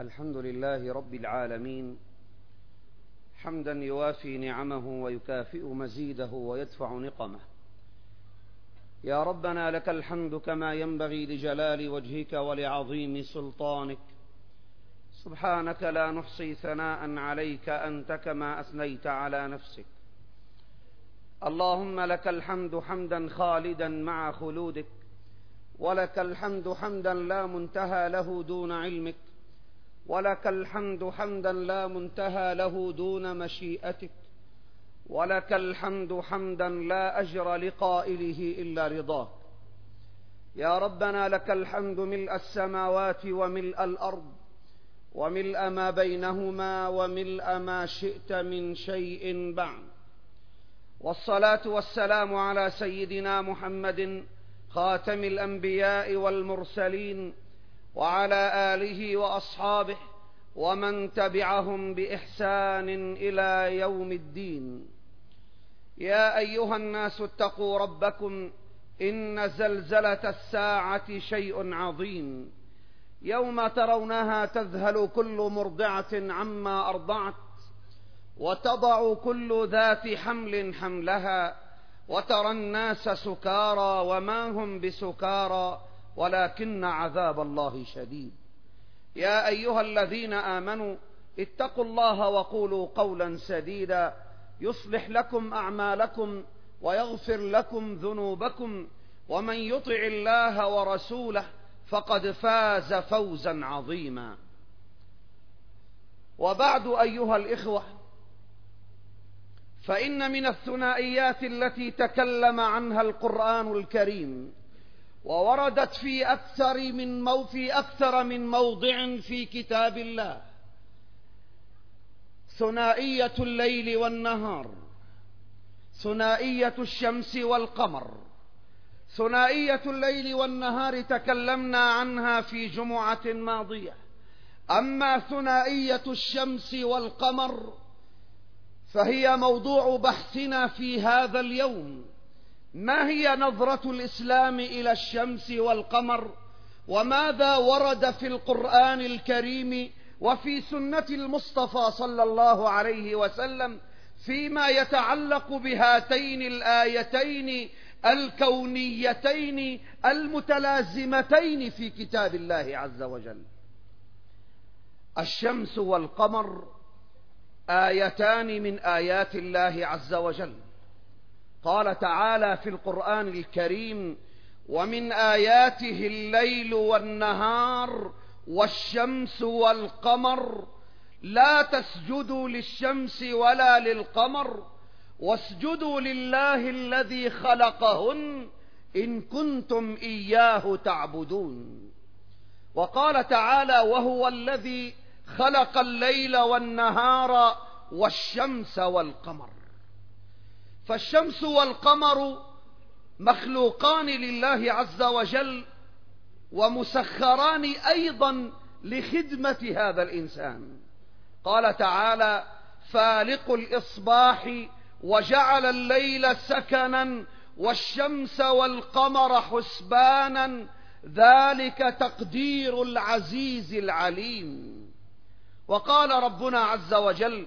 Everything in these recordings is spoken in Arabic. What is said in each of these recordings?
الحمد لله رب العالمين حمدا يوافي نعمه ويكافئ مزيده ويدفع نقمه. يا ربنا لك الحمد كما ينبغي لجلال وجهك ولعظيم سلطانك. سبحانك لا نحصي ثناء عليك أنت كما أثنيت على نفسك. اللهم لك الحمد حمدا خالدا مع خلودك ولك الحمد حمدا لا منتهى له دون علمك. ولك الحمد حمدا لا منتهى له دون مشيئتك. ولك الحمد حمدا لا أجر لقائله إلا رضاك. يا ربنا لك الحمد ملء السماوات وملء الأرض وملء ما بينهما وملء ما شئت من شيء بعد. والصلاة والسلام على سيدنا محمد خاتم الأنبياء والمرسلين وعلى آله وأصحابه ومن تبعهم بإحسان إلى يوم الدين. يا أيها الناس اتقوا ربكم إن زلزلة الساعة شيء عظيم. يوم ترونها تذهل كل مرضعة عما أرضعت وتضع كل ذات حمل حملها وترى الناس سكارى وما هم بسكارى ولكن عذاب الله شديد. يا أيها الذين آمنوا اتقوا الله وقولوا قولا سديدا. يصلح لكم أعمالكم ويغفر لكم ذنوبكم. ومن يطع الله ورسوله فقد فاز فوزا عظيما. وبعد أيها الإخوة فإن من الثنائيات التي تكلم عنها القرآن الكريم ووردت في أكثر من مو في أكثر من موضع في كتاب الله. ثنائية الليل والنهار ثنائية الشمس والقمر ثنائية الليل والنهار تكلمنا عنها في جمعة ماضية. أما ثنائية الشمس والقمر فهي موضوع بحثنا في هذا اليوم. ما هي نظرة الإسلام إلى الشمس والقمر؟ وماذا ورد في القرآن الكريم وفي سنة المصطفى صلى الله عليه وسلم فيما يتعلق بهاتين الآيتين الكونيتين المتلازمتين في كتاب الله عز وجل؟ الشمس والقمر آيتان من آيات الله عز وجل. قال تعالى في القرآن الكريم ومن آياته الليل والنهار والشمس والقمر لا تسجدوا للشمس ولا للقمر واسجدوا لله الذي خلقهن إن كنتم إياه تعبدون. وقال تعالى وهو الذي خلق الليل والنهار والشمس والقمر. فالشمس والقمر مخلوقان لله عز وجل ومسخران أيضا لخدمة هذا الإنسان. قال تعالى فالق الإصباح وجعل الليل سكنا والشمس والقمر حسبانا ذلك تقدير العزيز العليم. وقال ربنا عز وجل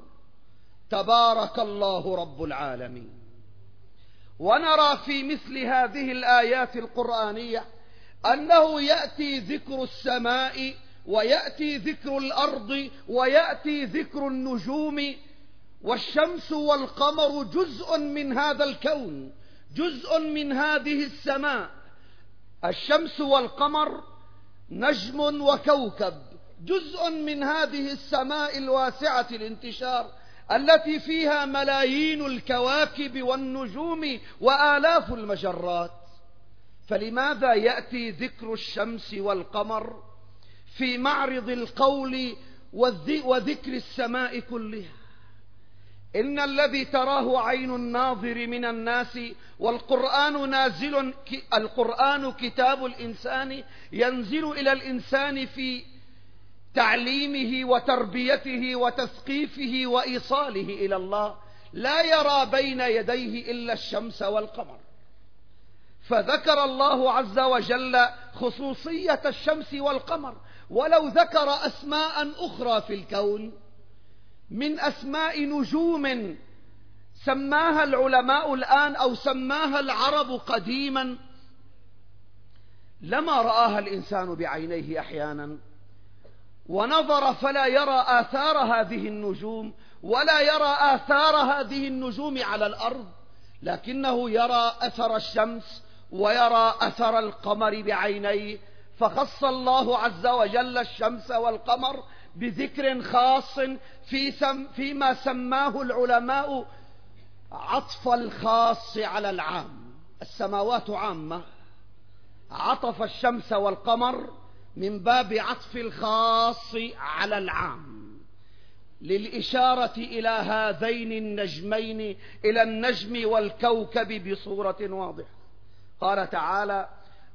تبارك الله رب العالمين. ونرى في مثل هذه الآيات القرآنية أنه يأتي ذكر السماء ويأتي ذكر الأرض ويأتي ذكر النجوم والشمس والقمر جزء من هذا الكون جزء من هذه السماء. الشمس والقمر نجم وكوكب جزء من هذه السماء الواسعة الانتشار التي فيها ملايين الكواكب والنجوم وآلاف المجرات. فلماذا يأتي ذكر الشمس والقمر في معرض القول وذكر السماء كلها؟ إن الذي تراه عين الناظر من الناس والقرآن نازل القرآن كتاب الإنسان ينزل إلى الإنسان في تعليمه وتربيته وتثقيفه وإيصاله إلى الله لا يرى بين يديه إلا الشمس والقمر. فذكر الله عز وجل خصوصية الشمس والقمر ولو ذكر أسماء أخرى في الكون من أسماء نجوم سماها العلماء الآن أو سماها العرب قديما لما رآها الإنسان بعينيه أحيانا ونظر فلا يرى آثار هذه النجوم ولا يرى آثار هذه النجوم على الأرض لكنه يرى أثر الشمس ويرى أثر القمر بعينيه فخص الله عز وجل الشمس والقمر بذكر خاص في سم فيما سماه العلماء عطف الخاص على العام السماوات عامة عطف الشمس والقمر من باب عطف الخاص على العام للإشارة إلى هذين النجمين إلى النجم والكوكب بصورة واضحة. قال تعالى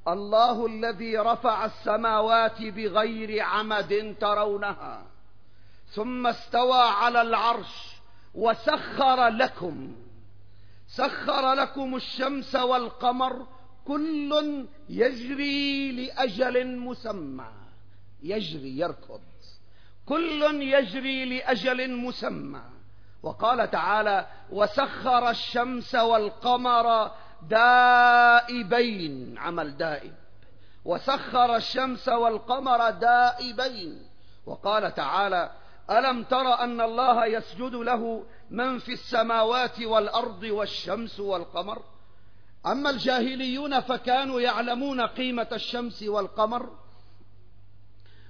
الله الذي رفع السماوات بغير عمد ترونها ثم استوى على العرش وسخر لكم سخر لكم الشمس والقمر كل يجري لأجل مسمى. يجري يركض. كل يجري لأجل مسمى. وقال تعالى وسخر الشمس والقمر دائبين. عمل دائب. وسخر الشمس والقمر دائبين. وقال تعالى ألم تر أن الله يسجد له من في السماوات والأرض والشمس والقمر؟ أما الجاهليون فكانوا يعلمون قيمة الشمس والقمر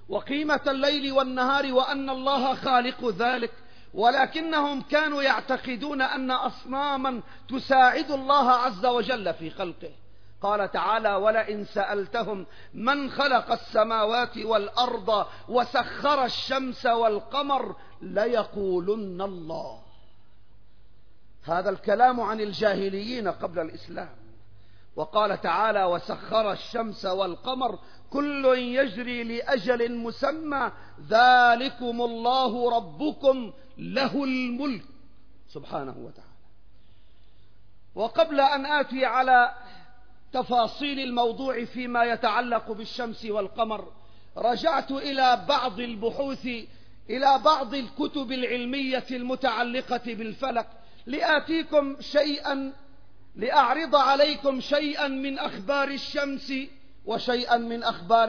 وقيمة الليل والنهار وأن الله خالق ذلك ولكنهم كانوا يعتقدون أن أصناما تساعد الله عز وجل في خلقه. قال تعالى ولئن سألتهم من خلق السماوات والأرض وسخر الشمس والقمر ليقولن الله. هذا الكلام عن الجاهليين قبل الإسلام. وقال تعالى وسخر الشمس والقمر كل يجري لأجل مسمى ذلكم الله ربكم له الملك سبحانه وتعالى. وقبل أن آتي على تفاصيل الموضوع فيما يتعلق بالشمس والقمر رجعت إلى بعض البحوث إلى بعض الكتب العلمية المتعلقة بالفلك لآتيكم شيئا لأعرض عليكم شيئا من أخبار الشمس وشيئا من أخبار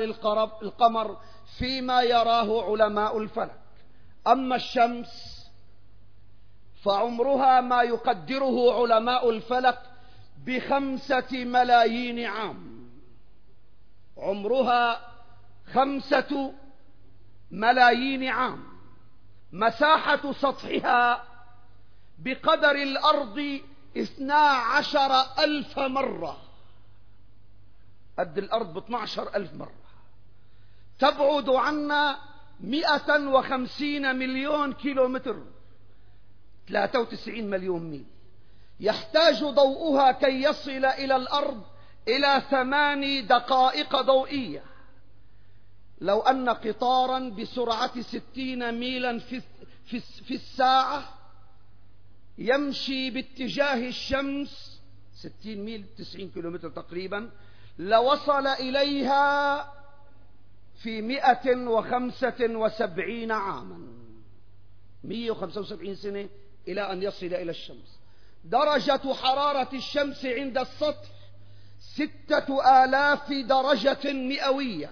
القمر فيما يراه علماء الفلك. أما الشمس فعمرها ما يقدره علماء الفلك بخمسة ملايين عام. عمرها خمسة ملايين عام. مساحة سطحها بقدر الأرض اثنا عشر ألف مرة. قد الأرض باثنى عشر ألف مرة. تبعد عنا مئة وخمسين مليون كيلومتر. 93 مليون ميل. يحتاج ضوءها كي يصل إلى الأرض إلى ثماني دقائق ضوئية. لو أن قطارا بسرعة ستين ميلا في, في, في الساعة يمشي باتجاه الشمس ستين ميل تسعين كيلومتر تقريبا لوصل إليها في مئة وخمسة وسبعين عاما. مئة وخمسة وسبعين سنة إلى أن يصل إلى الشمس. درجة حرارة الشمس عند السطح ستة آلاف درجة مئوية.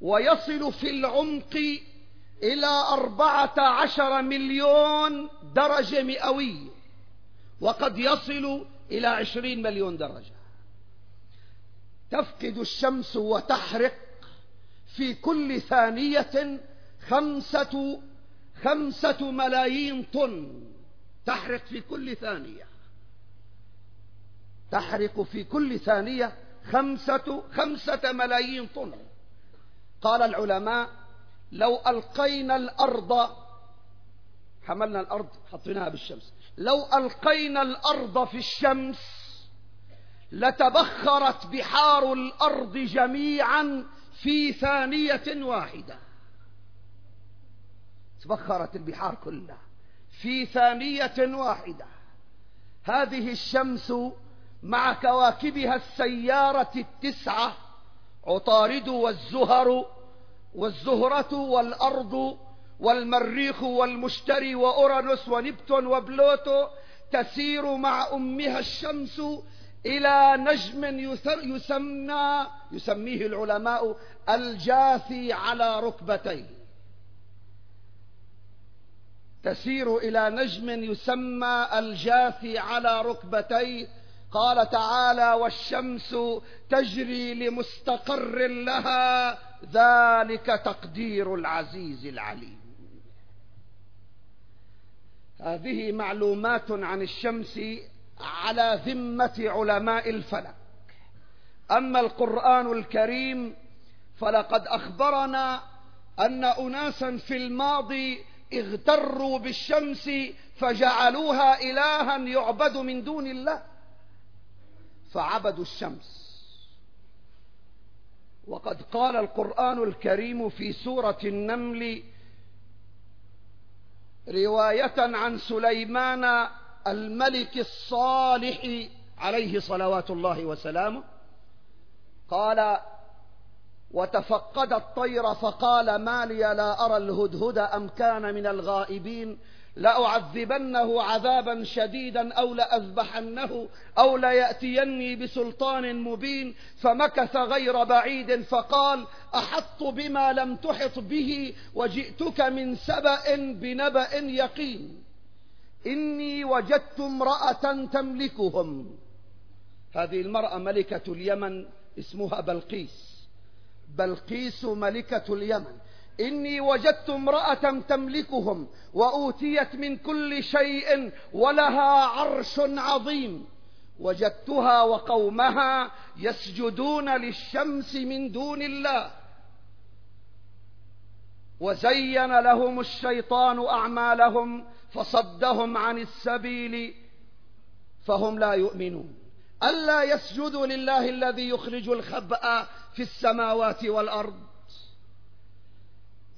ويصل في العمق إلى أربعة عشر مليون درجة مئوية وقد يصل إلى عشرين مليون درجة. تفقد الشمس وتحرق في كل ثانية خمسة خمسة ملايين طن. تحرق في كل ثانية. تحرق في كل ثانية خمسة, خمسة ملايين طن. قال العلماء لو ألقينا الأرض حملنا الأرض حطيناها بالشمس. لو ألقينا الأرض في الشمس لتبخرت بحار الأرض جميعا في ثانية واحدة. تبخرت البحار كلها في ثانية واحدة. هذه الشمس مع كواكبها السيارة التسعة عطارد والزهر والزهرة والأرض والمريخ والمشتري وأورانوس ونبتون وبلوتو تسير مع أمها الشمس إلى نجم يسمى يسميه العلماء الجاثي على ركبتيه. تسير إلى نجم يسمى الجاثي على ركبتيه. قال تعالى والشمس تجري لمستقر لها ذلك تقدير العزيز العليم. هذه معلومات عن الشمس على ذمة علماء الفلك. أما القرآن الكريم فلقد أخبرنا أن أناسا في الماضي اغتروا بالشمس فجعلوها إلها يعبد من دون الله. فعبدوا الشمس. وقد قال القرآن الكريم في سورة النمل رواية عن سليمان الملك الصالح عليه صلوات الله وسلامه. قال وتفقد الطير فقال ما لي لا أرى الهدهد أم كان من الغائبين لأعذبنه عذابا شديدا أو لأذبحنه أو ليأتيني بسلطان مبين فمكث غير بعيد فقال أحط بما لم تحط به وجئتك من سبأ بنبأ يقين إني وجدت امرأة تملكهم هذه المرأة ملكة اليمن اسمها بلقيس بلقيس ملكة اليمن إني وجدت امرأة تملكهم وأوتيت من كل شيء ولها عرش عظيم. وجدتها وقومها يسجدون للشمس من دون الله. وزين لهم الشيطان أعمالهم فصدهم عن السبيل فهم لا يؤمنون. ألا يسجدوا لله الذي يخرج الخبأ في السماوات والأرض؟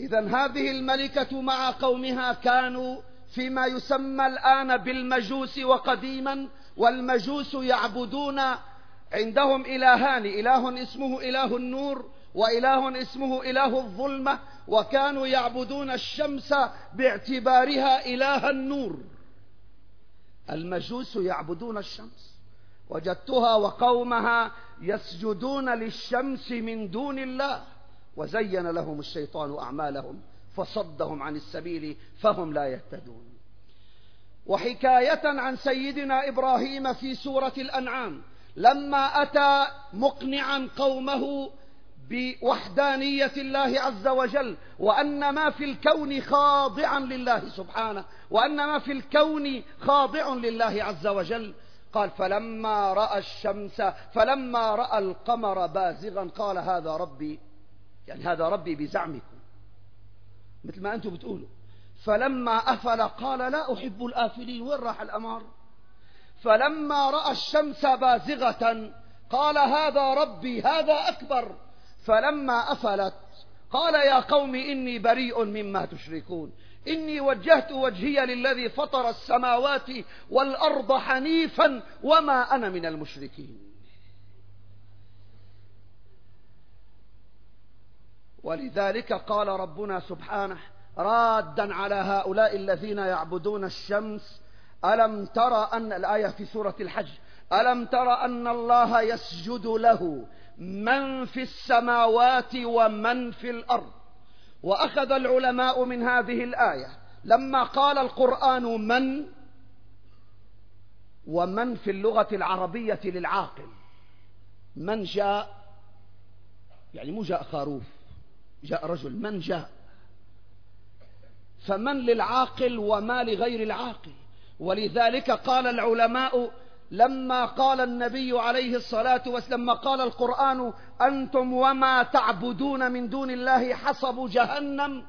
إذا هذه الملكة مع قومها كانوا فيما يسمى الآن بالمجوس وقديما والمجوس يعبدون عندهم إلهان إله اسمه إله النور وإله اسمه إله الظلمة وكانوا يعبدون الشمس باعتبارها إله النور. المجوس يعبدون الشمس وجدتها وقومها يسجدون للشمس من دون الله. وزين لهم الشيطان أعمالهم فصدهم عن السبيل فهم لا يهتدون. وحكاية عن سيدنا إبراهيم في سورة الأنعام لما أتى مقنعا قومه بوحدانية الله عز وجل وأن ما في الكون خاضعا لله سبحانه وأن ما في الكون خاضع لله عز وجل. قال فلما رأى الشمس فلما رأى القمر بازغا قال هذا ربي يعني هذا ربي بزعمكم مثل ما أنتم بتقولوا. فلما أفل قال لا أحب الآفلين وين راح الأمر؟ فلما رأى الشمس بازغة قال هذا ربي هذا أكبر. فلما أفلت قال يا قوم إني بريء مما تشركون. إني وجهت وجهي للذي فطر السماوات والأرض حنيفا وما أنا من المشركين. ولذلك قال ربنا سبحانه رادا على هؤلاء الذين يعبدون الشمس ألم ترى أن الآية في سورة الحج ألم ترى أن الله يسجد له من في السماوات ومن في الأرض؟ وأخذ العلماء من هذه الآية لما قال القرآن من ومن في اللغة العربية للعاقل من جاء يعني مو جاء خروف جاء رجل من جاء؟ فمن للعاقل وما لغير العاقل. ولذلك قال العلماء لما قال النبي عليه الصلاة والسلام قال القرآن أنتم وما تعبدون من دون الله حصب جهنم.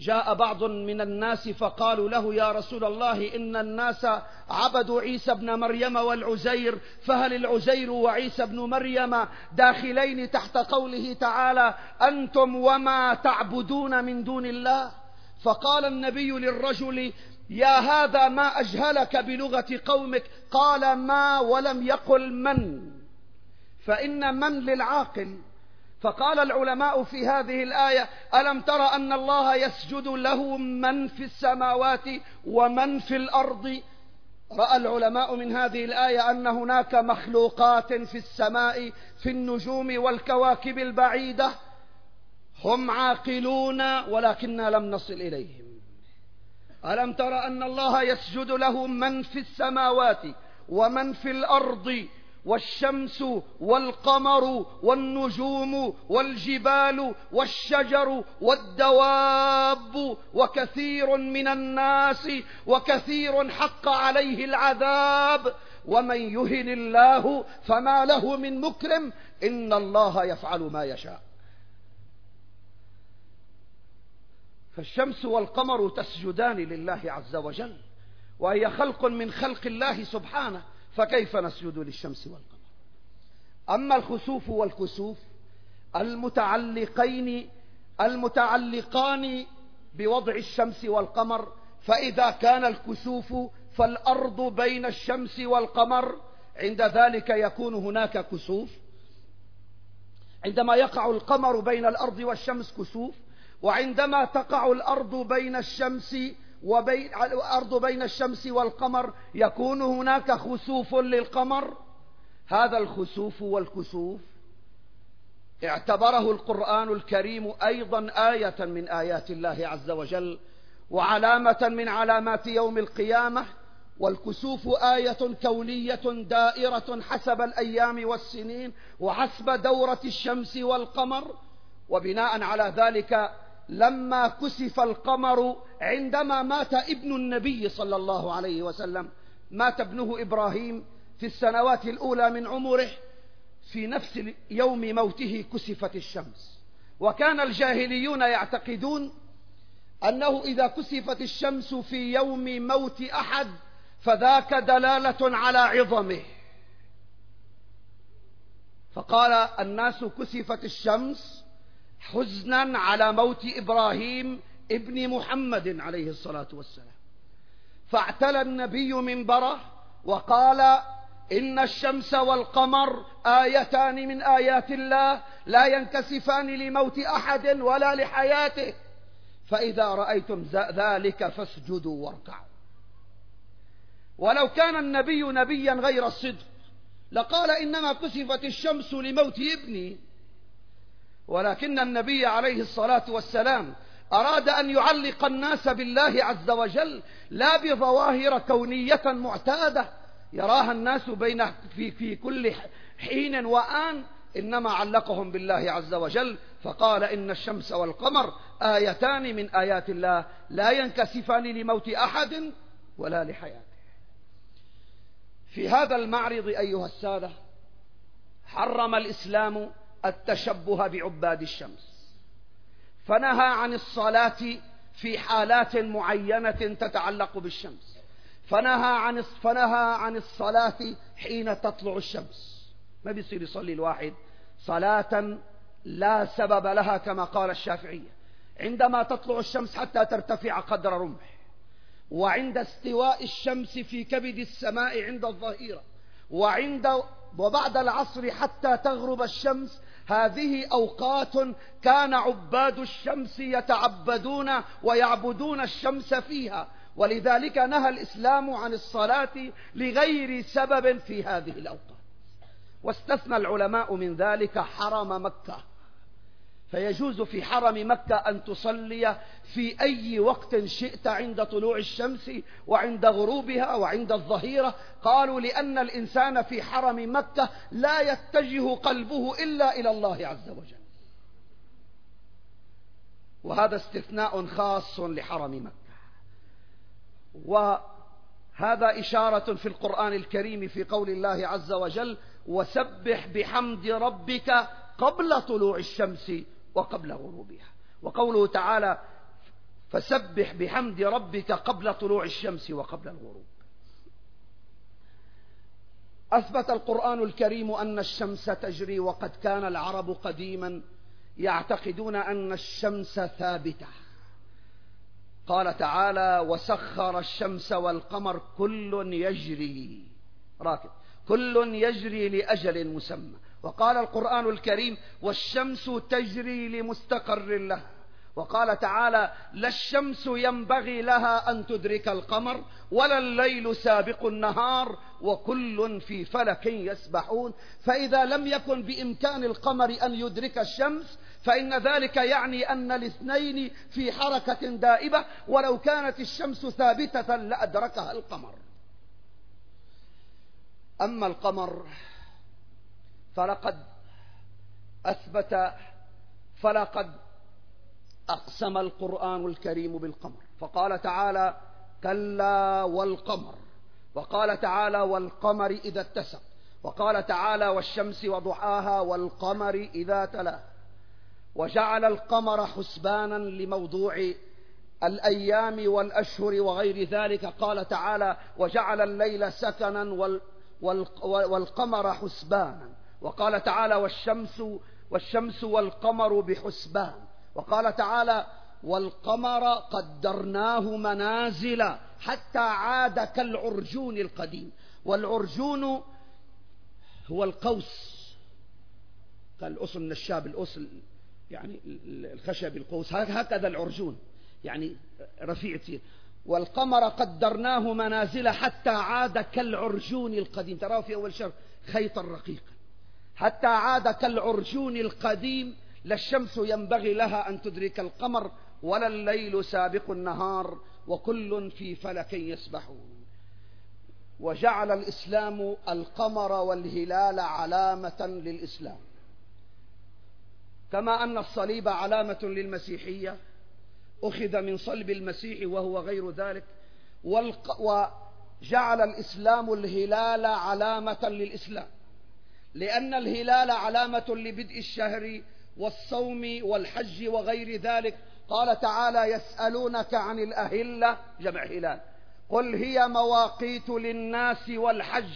جاء بعض من الناس فقالوا له يا رسول الله إن الناس عبدوا عيسى ابن مريم والعزير فهل العزير وعيسى ابن مريم داخلين تحت قوله تعالى أنتم وما تعبدون من دون الله؟ فقال النبي للرجل يا هذا ما أجهلك بلغة قومك؟ قال ما ولم يقل من. فإن من للعاقل؟ فقال العلماء في هذه الآية ألم تر أن الله يسجد له من في السماوات ومن في الأرض؟ رأى العلماء من هذه الآية أن هناك مخلوقات في السماء في النجوم والكواكب البعيدة. هم عاقلون ولكننا لم نصل إليهم. ألم تر أن الله يسجد له من في السماوات ومن في الأرض؟ والشمس والقمر والنجوم والجبال والشجر والدواب وكثير من الناس وكثير حق عليه العذاب. ومن يهن الله فما له من مكرم إن الله يفعل ما يشاء. فالشمس والقمر تسجدان لله عز وجل وهي خلق من خلق الله سبحانه. فكيف نسجد للشمس والقمر؟ أما الخسوف والكسوف المتعلقين المتعلقان بوضع الشمس والقمر فإذا كان الكسوف فالأرض بين الشمس والقمر عند ذلك يكون هناك كسوف. عندما يقع القمر بين الأرض والشمس كسوف وعندما تقع الأرض بين الشمس وبين الأرض بين الشمس والقمر يكون هناك خسوف للقمر. هذا الخسوف والكسوف اعتبره القرآن الكريم أيضا آية من آيات الله عز وجل وعلامة من علامات يوم القيامة. والكسوف آية كونية دائرة حسب الأيام والسنين وحسب دورة الشمس والقمر. وبناء على ذلك لما كسف القمر عندما مات ابن النبي صلى الله عليه وسلم. مات ابنه إبراهيم في السنوات الأولى من عمره في نفس يوم موته كسفت الشمس. وكان الجاهليون يعتقدون أنه إذا كسفت الشمس في يوم موت أحد فذاك دلالة على عظمه. فقال الناس كسفت الشمس حزنا على موت إبراهيم ابن محمد عليه الصلاة والسلام. فاعتلى النبي منبره وقال إن الشمس والقمر آيتان من آيات الله لا ينكسفان لموت أحد ولا لحياته. فإذا رأيتم ذلك فاسجدوا واركعوا. ولو كان النبي نبيا غير الصدق لقال إنما كسفت الشمس لموت ابني. ولكن النبي عليه الصلاة والسلام أراد أن يعلق الناس بالله عز وجل لا بظواهر كونية معتادة. يراها الناس بين في, في كل حين وآن. إنما علقهم بالله عز وجل. فقال إن الشمس والقمر آيتان من آيات الله. لا ينكسفان لموت أحد ولا لحياته. في هذا المعرض أيها السادة حرم الإسلام التشبه بعباد الشمس. فنهى عن الصلاة في حالات معينة تتعلق بالشمس. فنهى عن فنهى عن الصلاة حين تطلع الشمس. ما بيصير يصلي الواحد صلاة لا سبب لها كما قال الشافعية عندما تطلع الشمس حتى ترتفع قدر رمح. وعند استواء الشمس في كبد السماء عند الظهيرة. وعند وبعد العصر حتى تغرب الشمس هذه أوقات كان عباد الشمس يتعبدون ويعبدون الشمس فيها ولذلك نهى الإسلام عن الصلاة لغير سبب في هذه الأوقات. واستثنى العلماء من ذلك حرم مكة. فيجوز في حرم مكة أن تصلي في أي وقت شئت عند طلوع الشمس وعند غروبها وعند الظهيرة. قالوا لأن الإنسان في حرم مكة لا يتجه قلبه إلا إلى الله عز وجل. وهذا استثناء خاص لحرم مكة. هذا إشارة في القرآن الكريم في قول الله عز وجل وسبح بحمد ربك قبل طلوع الشمس وقبل غروبها. وقوله تعالى فسبح بحمد ربك قبل طلوع الشمس وقبل الغروب. أثبت القرآن الكريم أن الشمس تجري وقد كان العرب قديما يعتقدون أن الشمس ثابتة. قال تعالى وسخر الشمس والقمر كل يجري. راكب. كل يجري لأجل مسمى. وقال القرآن الكريم والشمس تجري لمستقر لها وقال تعالى لا الشمس ينبغي لها أن تدرك القمر ولا الليل سابق النهار وكل في فلك يسبحون. فإذا لم يكن بإمكان القمر أن يدرك الشمس فإن ذلك يعني أن الاثنين في حركة دائبة ولو كانت الشمس ثابتة لأدركها القمر. أما القمر فلقد أثبت فلقد أقسم القرآن الكريم بالقمر. فقال تعالى كلا والقمر. وقال تعالى والقمر إذا اتسق. وقال تعالى والشمس وضحاها والقمر إذا تلاها وجعل القمر حسبانا لموضوع الأيام والأشهر وغير ذلك. قال تعالى وجعل الليل سكنا والقمر حسبانا. وقال تعالى والشمس والشمس والقمر بحسبان. وقال تعالى والقمر قدرناه منازل حتى عاد كالعرجون القديم. والعرجون هو القوس كالأصل النشاب الأصل يعني الخشب القوس هكذا العرجون يعني رفيع كثير. والقمر قدرناه منازل حتى عاد كالعرجون القديم. تراه في أول شهر خيطا رقيقا حتى عاد كالعرجون القديم لا الشمس ينبغي لها أن تدرك القمر ولا الليل سابق النهار وكل في فلك يسبحون. وجعل الإسلام القمر والهلال علامة للإسلام. كما أن الصليب علامة للمسيحية. أخذ من صلب المسيح وهو غير ذلك. وجعل الإسلام الهلال علامة للإسلام. لأن الهلال علامة لبدء الشهر والصوم والحج وغير ذلك. قال تعالى يسألونك عن الأهلة جمع هلال. قل هي مواقيت للناس والحج.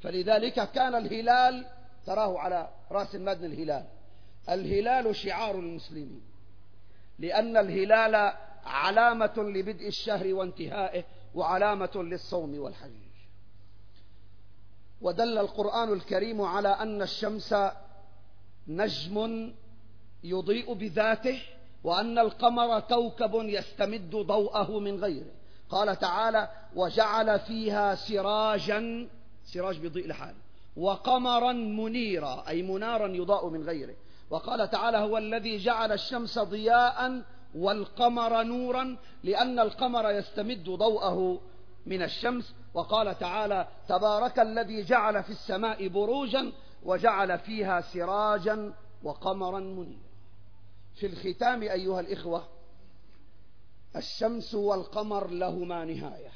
فلذلك كان الهلال تراه على رأس المدن الهلال. الهلال شعار المسلمين. لأن الهلال علامة لبدء الشهر وانتهائه وعلامة للصوم والحج. ودل القرآن الكريم على أن الشمس نجم يضيء بذاته وأن القمر كوكب يستمد ضوءه من غيره. قال تعالى وجعل فيها سراجا سراج بيضيء لحاله وقمرا منيرا أي منارا يضاء من غيره. وقال تعالى هو الذي جعل الشمس ضياء والقمر نورا لأن القمر يستمد ضوءه من الشمس وقال تعالى تبارك الذي جعل في السماء بروجا وجعل فيها سراجا وقمرا منيرا. في الختام أيها الإخوة الشمس والقمر لهما نهاية.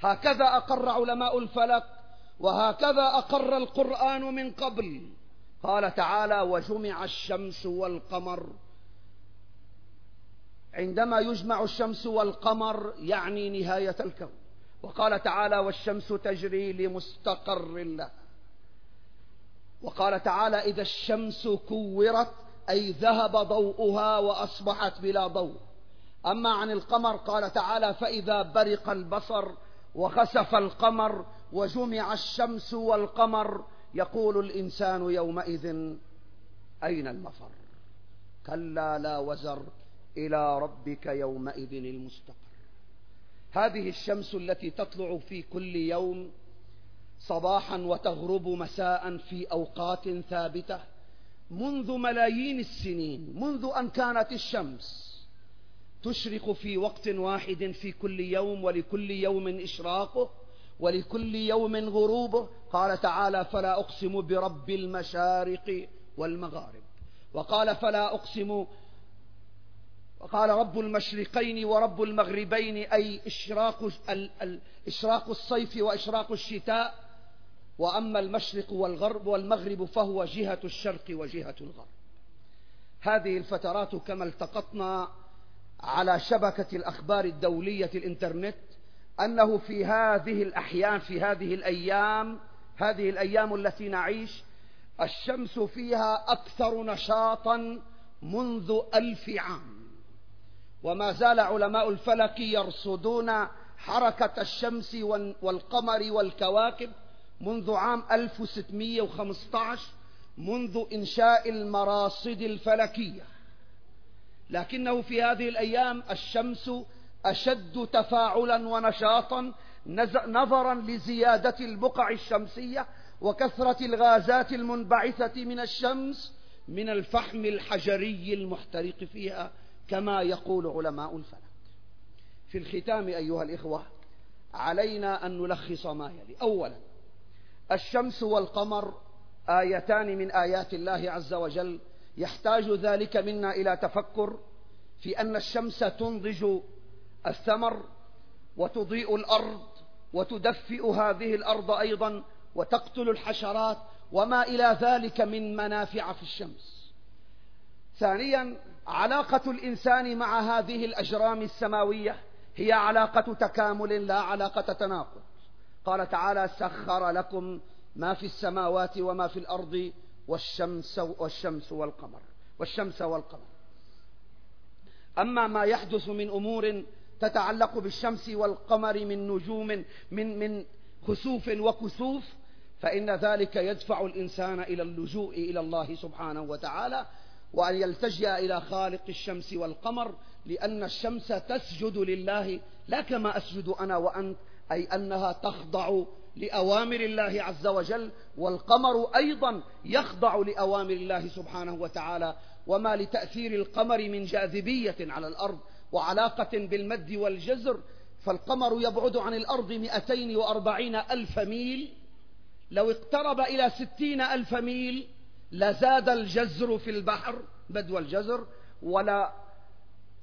هكذا أقر علماء الفلك وهكذا أقر القرآن من قبل. قال تعالى وجمع الشمس والقمر. عندما يجمع الشمس والقمر يعني نهاية الكون. وقال تعالى والشمس تجري لمستقر لها وقال تعالى إذا الشمس كورت أي ذهب ضوءها وأصبحت بلا ضوء. أما عن القمر قال تعالى فإذا برق البصر وخسف القمر وجمع الشمس والقمر يقول الإنسان يومئذ أين المفر؟ كلا لا وزر إلى ربك يومئذ المستقر. هذه الشمس التي تطلع في كل يوم صباحا وتغرب مساء في أوقات ثابتة منذ ملايين السنين منذ أن كانت الشمس تشرق في وقت واحد في كل يوم ولكل يوم إشراقه ولكل يوم غروبه. قال تعالى فلا أقسم برب المشارق والمغارب وقال فلا أقسم قال رب المشرقين ورب المغربين أي إشراق, إشراق الصيف وإشراق الشتاء. وأما المشرق والغرب والمغرب فهو جهة الشرق وجهة الغرب. هذه الفترات كما التقطنا على شبكة الأخبار الدولية الإنترنت أنه في هذه الأحيان في هذه الأيام هذه الأيام التي نعيش الشمس فيها أكثر نشاطا منذ ألف عام. وما زال علماء الفلك يرصدون حركة الشمس والقمر والكواكب منذ عام 1615 منذ إنشاء المراصد الفلكية. لكنه في هذه الأيام الشمس أشد تفاعلا ونشاطا نظرا لزيادة البقع الشمسية وكثرة الغازات المنبعثة من الشمس من الفحم الحجري المحترق فيها. كما يقول علماء الفلك. في الختام أيها الإخوة علينا أن نلخص ما يلي. أولا الشمس والقمر آيتان من آيات الله عز وجل. يحتاج ذلك منا إلى تفكر في أن الشمس تنضج الثمر وتضيء الأرض وتدفئ هذه الأرض أيضا وتقتل الحشرات وما إلى ذلك من منافع في الشمس. ثانيا علاقة الإنسان مع هذه الأجرام السماوية هي علاقة تكامل لا علاقة تناقض. قال تعالى سخر لكم ما في السماوات وما في الأرض والشمس والشمس والقمر. والشمس والقمر. أما ما يحدث من أمور تتعلق بالشمس والقمر من نجوم من من خسوف وكسوف فإن ذلك يدفع الإنسان إلى اللجوء إلى الله سبحانه وتعالى وأن يلتجئ إلى خالق الشمس والقمر لأن الشمس تسجد لله لا كما أسجد أنا وأنت أي أنها تخضع لأوامر الله عز وجل والقمر أيضا يخضع لأوامر الله سبحانه وتعالى. وما لتأثير القمر من جاذبية على الأرض وعلاقة بالمد والجزر فالقمر يبعد عن الأرض مئتين وأربعين ألف ميل. لو اقترب إلى ستين ألف ميل لزاد الجزر في البحر بدو الجزر ولا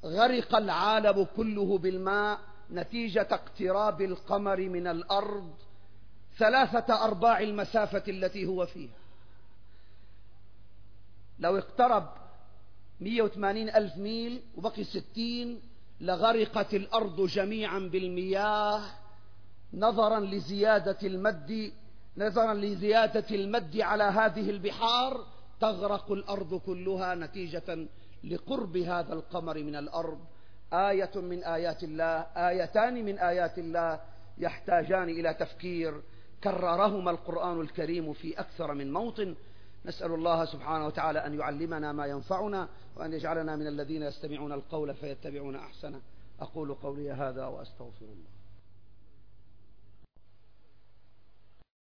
غرق العالم كله بالماء نتيجة اقتراب القمر من الأرض ثلاثة أرباع المسافة التي هو فيها. لو اقترب 180 ألف ميل وبقي 60 لغرقت الأرض جميعا بالمياه نظرا لزيادة المد نظرا لزيادة المد على هذه البحار تغرق الأرض كلها نتيجة لقرب هذا القمر من الأرض. آية من آيات الله آيتان من آيات الله يحتاجان إلى تفكير. كررهما القرآن الكريم في أكثر من موطن. نسأل الله سبحانه وتعالى أن يعلمنا ما ينفعنا وأن يجعلنا من الذين يستمعون القول فيتبعون أحسنه. أقول قولي هذا وأستغفر الله.